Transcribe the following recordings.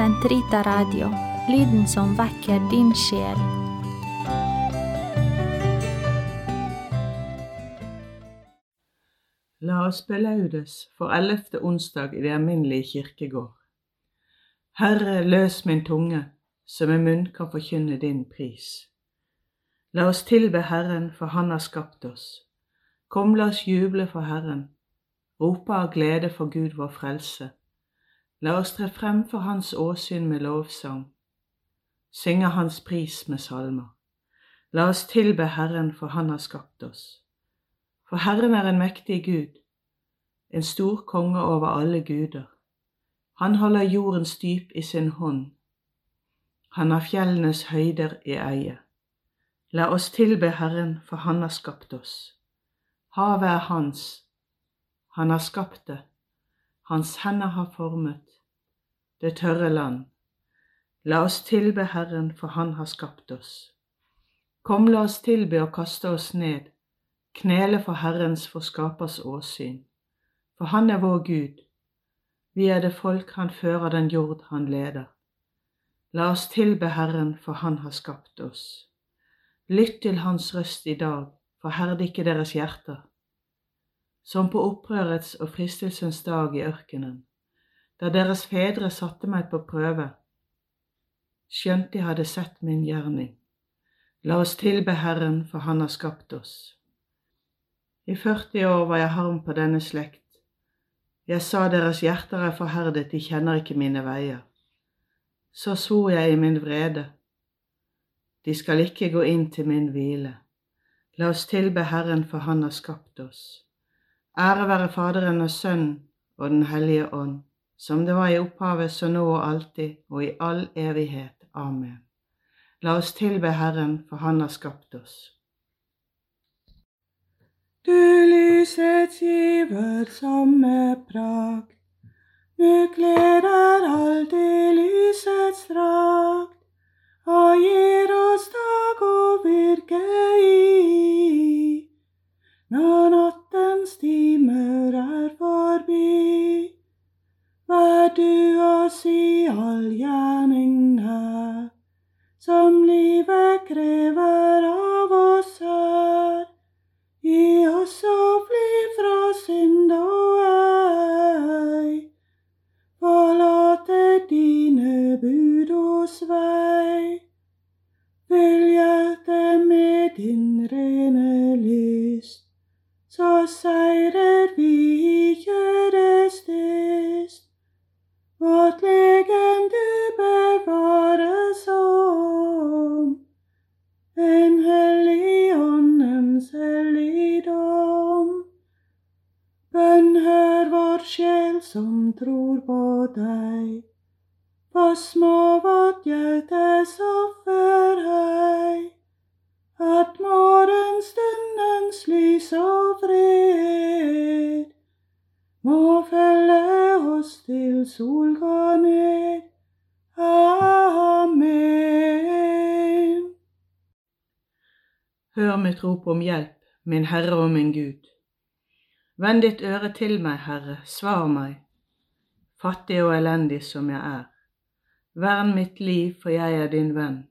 Sentrita Radio, lyden som vekker din sjel. La oss belaudes for ellevte onsdag i det alminnelige kirkegård. Herre, løs min tunge, så med munn kan forkynne din pris. La oss tilbe Herren, for Han har skapt oss. Kom, la oss juble for Herren, rope av glede for Gud vår frelse. La oss tre frem for Hans åsyn med lovsang, synge Hans pris med salmer. La oss tilbe Herren, for Han har skapt oss. For Herren er en mektig Gud, en stor konge over alle guder. Han holder jordens dyp i sin hånd. Han har fjellenes høyder i eie. La oss tilbe Herren, for Han har skapt oss. Havet er Hans, Han har skapt det, Hans hender har formet det tørre land. La oss tilbe Herren, for Han har skapt oss. Kom, la oss tilbe og kaste oss ned, knele for Herrens for skapers åsyn. For Han er vår Gud, vi er det folk Han fører den jord Han leder. La oss tilbe Herren, for Han har skapt oss. Lytt til Hans røst i dag, forherd ikke deres hjerter. Som på opprørets og fristelsens dag i ørkenen, da deres fedre satte meg på prøve, skjønt de hadde sett min gjerning. La oss tilbe Herren, for Han har skapt oss. I 40 år var jeg harm på denne slekt. Jeg sa deres hjerter er forherdet, de kjenner ikke mine veier. Så svor jeg i min vrede. De skal ikke gå inn til min hvile. La oss tilbe Herren, for Han har skapt oss. Ære være Faderen og Sønnen og Den hellige ånd, som det var i opphavet, så nå og alltid og i all evighet. Amen. La oss tilbe Herren, for Han har skapt oss. Du lysets giver som med prakt, du gleder alltid lysets drakt, og gir oss dag å virke i. Når natten timer Fyll hjertet med din rene lyst, så seirer vi i kjødets dyst. Vårt legende bevares om, en hellig åndens helligdom. Bønn hør vår sjel som tror på deg, på små vårt hjertes offer hei, at morgenstundens lys og fred må følge oss til sol går ned. Amen. Hør mitt rop om hjelp, min Herre og min Gud. Vend ditt øre til meg, Herre, svar meg, fattig og elendig som jeg er. Vern mitt liv, for jeg er din venn.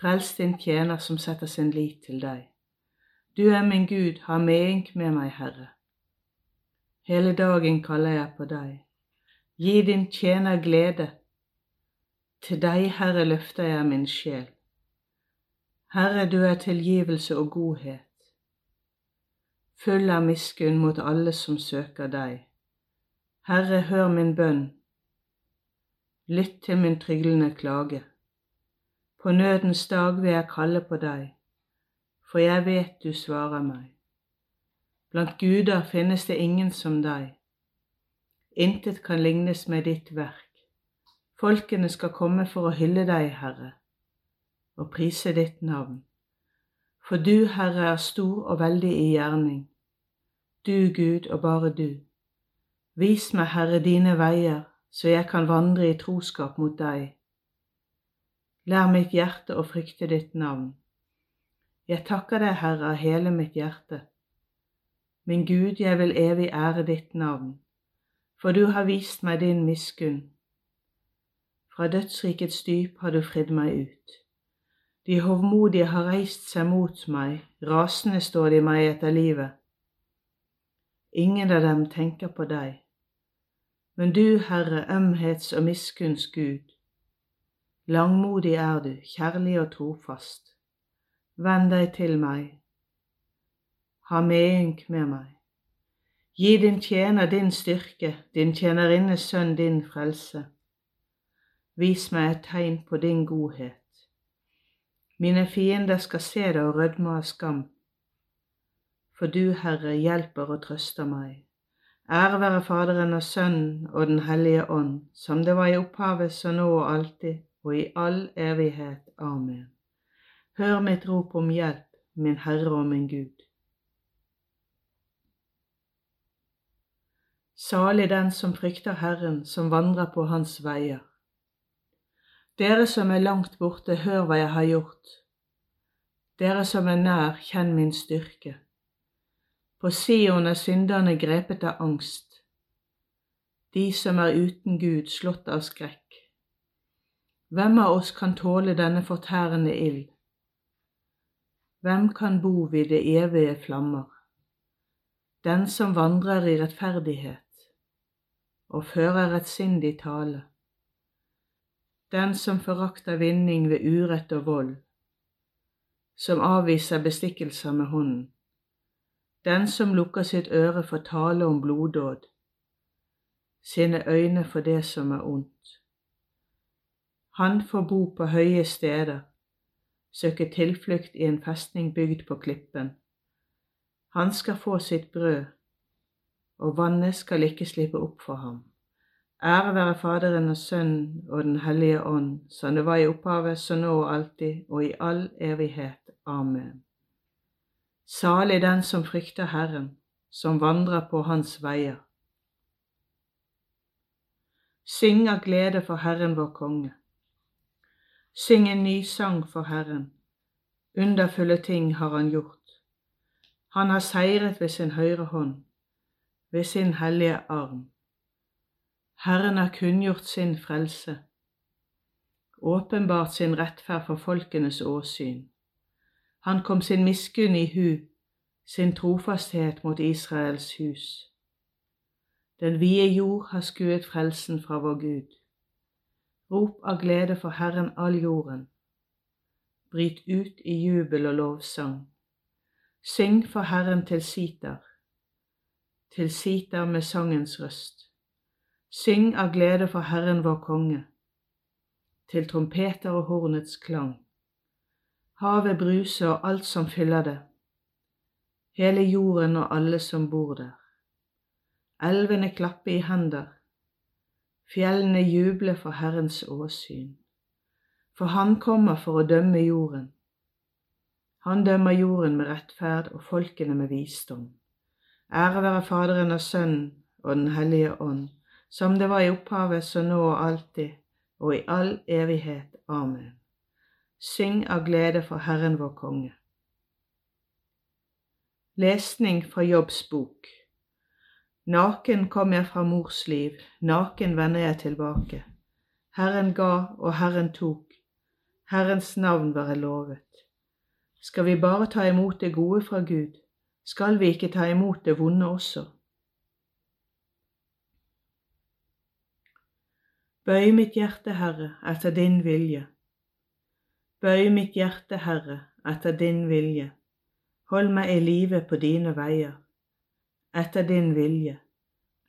Frels din tjener som setter sin lit til deg. Du er min Gud, ha medynk med meg, Herre. Hele dagen kaller jeg på deg. Gi din tjener glede. Til deg, Herre, løfter jeg min sjel. Herre, du er tilgivelse og godhet, full av miskunn mot alle som søker deg. Herre, hør min bønn. Lytt til min tryglende klage. På nødens dag vil jeg kalle på deg, for jeg vet du svarer meg. Blant guder finnes det ingen som deg. Intet kan lignes med ditt verk. Folkene skal komme for å hylle deg, Herre, og prise ditt navn. For du, Herre, er stor og veldig i gjerning. Du, Gud, og bare du. Vis meg, Herre, dine veier, så jeg kan vandre i troskap mot deg. Lær mitt hjerte å frykte ditt navn. Jeg takker deg, Herre, av hele mitt hjerte. Min Gud, jeg vil evig ære ditt navn, for du har vist meg din miskunn. Fra dødsrikets dyp har du fridd meg ut. De hovmodige har reist seg mot meg, rasende står de meg etter livet. Ingen av dem tenker på deg. Men du, Herre, ømhets- og miskunns Gud, langmodig er du, kjærlig og trofast. Venn deg til meg, ha medynk med meg. Gi din tjener din styrke, din tjenerinnes sønn din frelse. Vis meg et tegn på din godhet. Mine fiender skal se det og rødme av skam. For du, Herre, hjelper og trøster meg. Ære være Faderen og Sønnen og Den hellige ånd, som det var i opphavet, så nå og alltid, og i all evighet. Amen. Hør mitt rop om hjelp, min Herre og min Gud. Salig den som frykter Herren, som vandrer på Hans veier. Dere som er langt borte, hør hva jeg har gjort. Dere som er nær, kjenn min styrke. På Sion er synderne grepet av angst, de som er uten Gud, slått av skrekk. Hvem av oss kan tåle denne fortærende ild? Hvem kan bo ved det evige flammer? Den som vandrer i rettferdighet og fører rettsindig tale. Den som forakter vinning ved urett og vold, som avviser bestikkelser med hånden. Den som lukker sitt øre for tale om bloddåd, sine øyne for det som er ondt. Han får bo på høye steder, søke tilflukt i en festning bygd på klippen. Han skal få sitt brød og vannet skal ikke slippe opp for ham. Ære være Faderen og Sønnen og Den hellige ånd, som det var i opphavet, så nå og alltid, og i all evighet. Amen. Salig den som frykter Herren, som vandrer på Hans veier. Syng av glede for Herren vår konge. Syng en ny sang for Herren. Underfulle ting har Han gjort. Han har seiret ved sin høyre hånd ved sin hellige arm. Herren har kunngjort sin frelse, åpenbart sin rettferd for folkenes åsyn. Han kom sin miskunn i hu, sin trofasthet mot Israels hus. Den vide jord har skuet frelsen fra vår Gud. Rop av glede for Herren all jorden. Bryt ut i jubel og lovsang. Syng for Herren til sitar til sitar med sangens røst. Syng av glede for Herren vår konge, til trompeter og hornets klang. Havet bruser og alt som fyller det, hele jorden og alle som bor der. Elvene klapper i hender, fjellene jubler for Herrens åsyn. For Han kommer for å dømme jorden. Han dømmer jorden med rettferd og folkene med visdom. Ære være Faderen og Sønnen og Den hellige ånd, som det var i opphavet, så nå og alltid, og i all evighet. Amen. Syng av glede for Herren vår konge. Lesning fra Jobbs bok Naken kom jeg fra mors liv, naken vender jeg tilbake. Herren ga, og Herren tok. Herrens navn være lovet. Skal vi bare ta imot det gode fra Gud? skal vi ikke ta imot det vonde også. Bøy mitt hjerte, Herre, etter din vilje. Bøy mitt hjerte, Herre, etter din vilje. Hold meg i live på dine veier, etter din vilje.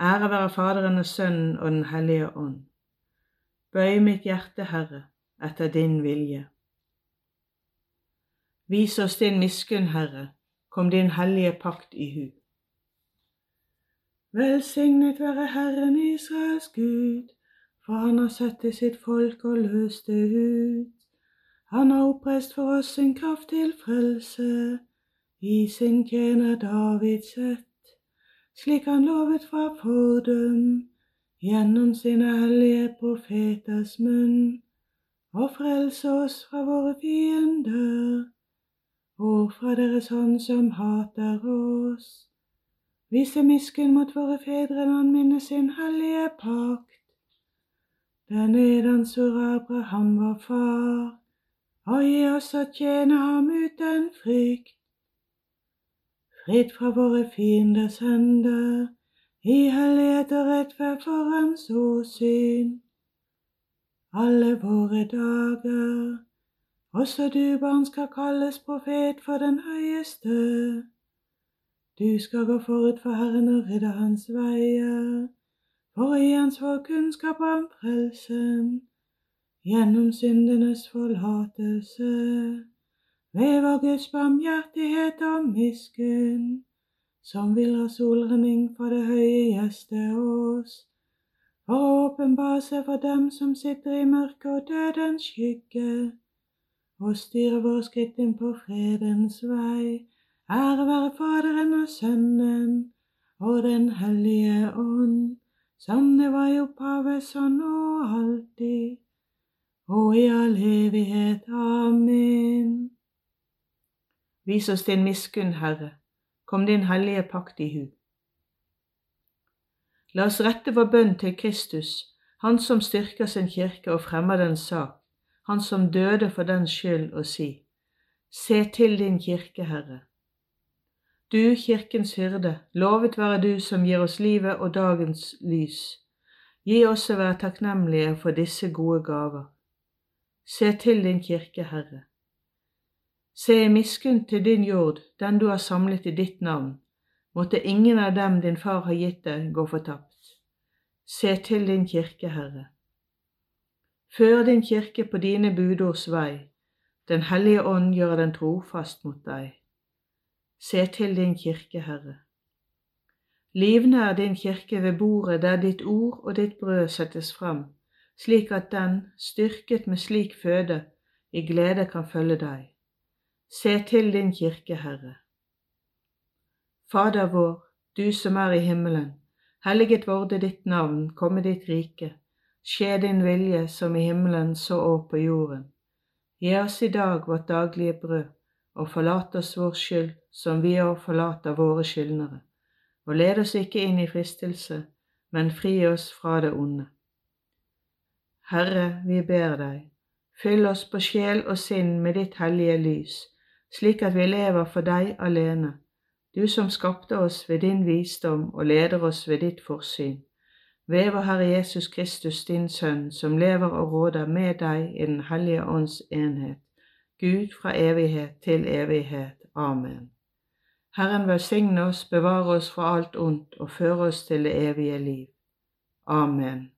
Ære være Faderen og Sønnen og Den hellige ånd. Bøy mitt hjerte, Herre, etter din vilje. Vis oss din miskunn, Herre, kom din hellige pakt i hu. Velsignet være Herren Israels Gud, for han har sett til sitt folk og løst det ut. Han har oppreist for oss sin kraft til frelse, i sin tjener Davids ett, slik han lovet fra fordum, gjennom sine hellige profeters munn, og frelse oss fra våre fiender. Og fra deres hånd som hater oss. Vise miskunn mot våre fedre når han minnes sin hellige pakt, den edens hvor Abraham vår far, og gi oss å tjene ham uten frykt. Fritt fra våre fienders hender, i hellighet og rettferd for hans åsyn. Alle våre dager, også du, barn, skal kalles profet for den høyeste. Du skal gå forut for Herren og rydde hans veier, for å gi hans vår kunnskap om frelsen, gjennom syndenes forlatelse, ved vår Guds barmhjertighet og miskunn, som vil ha solrenning for det høye gjeste oss, å åpenbare seg for dem som sitter i mørket og dødens skygge, og styre vår skritt inn på fredens vei. Ære være Faderen og Sønnen og Den hellige ånd som det var i opphavet, sånn og alltid, og i all evighet. Amen. Vis oss din miskunn, Herre, kom din hellige pakt i hu. La oss rette vår bønn til Kristus, Han som styrker sin kirke og fremmer dens sak, Han som døde for dens skyld, og si, Se til din kirke, Herre. Du, kirkens hyrde, lovet være du som gir oss livet og dagens lys. Gi oss å være takknemlige for disse gode gaver. Se til din kirke, Herre. Se i miskunn til din jord, den du har samlet i ditt navn. Måtte ingen av dem din far har gitt deg, gå fortapt. Se til din kirke, Herre. Før din kirke på dine budords vei. Den hellige ånd gjør den trofast mot deg. Se til din kirke, Herre. Livnær din kirke ved bordet der ditt ord og ditt brød settes fram, slik at den, styrket med slik føde, i glede kan følge deg. Se til din kirke, Herre. Fader vår, du som er i himmelen. Helliget vorde ditt navn, komme ditt rike. Skje din vilje som i himmelen så òg på jorden. Gi oss i dag vårt daglige brød og forlat oss vår skyld, som vi òg forlater våre skyldnere. Og led oss ikke inn i fristelse, men fri oss fra det onde. Herre, vi ber deg, fyll oss på sjel og sinn med ditt hellige lys, slik at vi lever for deg alene, du som skapte oss ved din visdom og leder oss ved ditt forsyn. Ved vår Herre Jesus Kristus, din Sønn, som lever og råder med deg i Den hellige ånds enhet Gud fra evighet til evighet. Amen. Herren velsigne oss, bevare oss fra alt ondt og føre oss til det evige liv. Amen.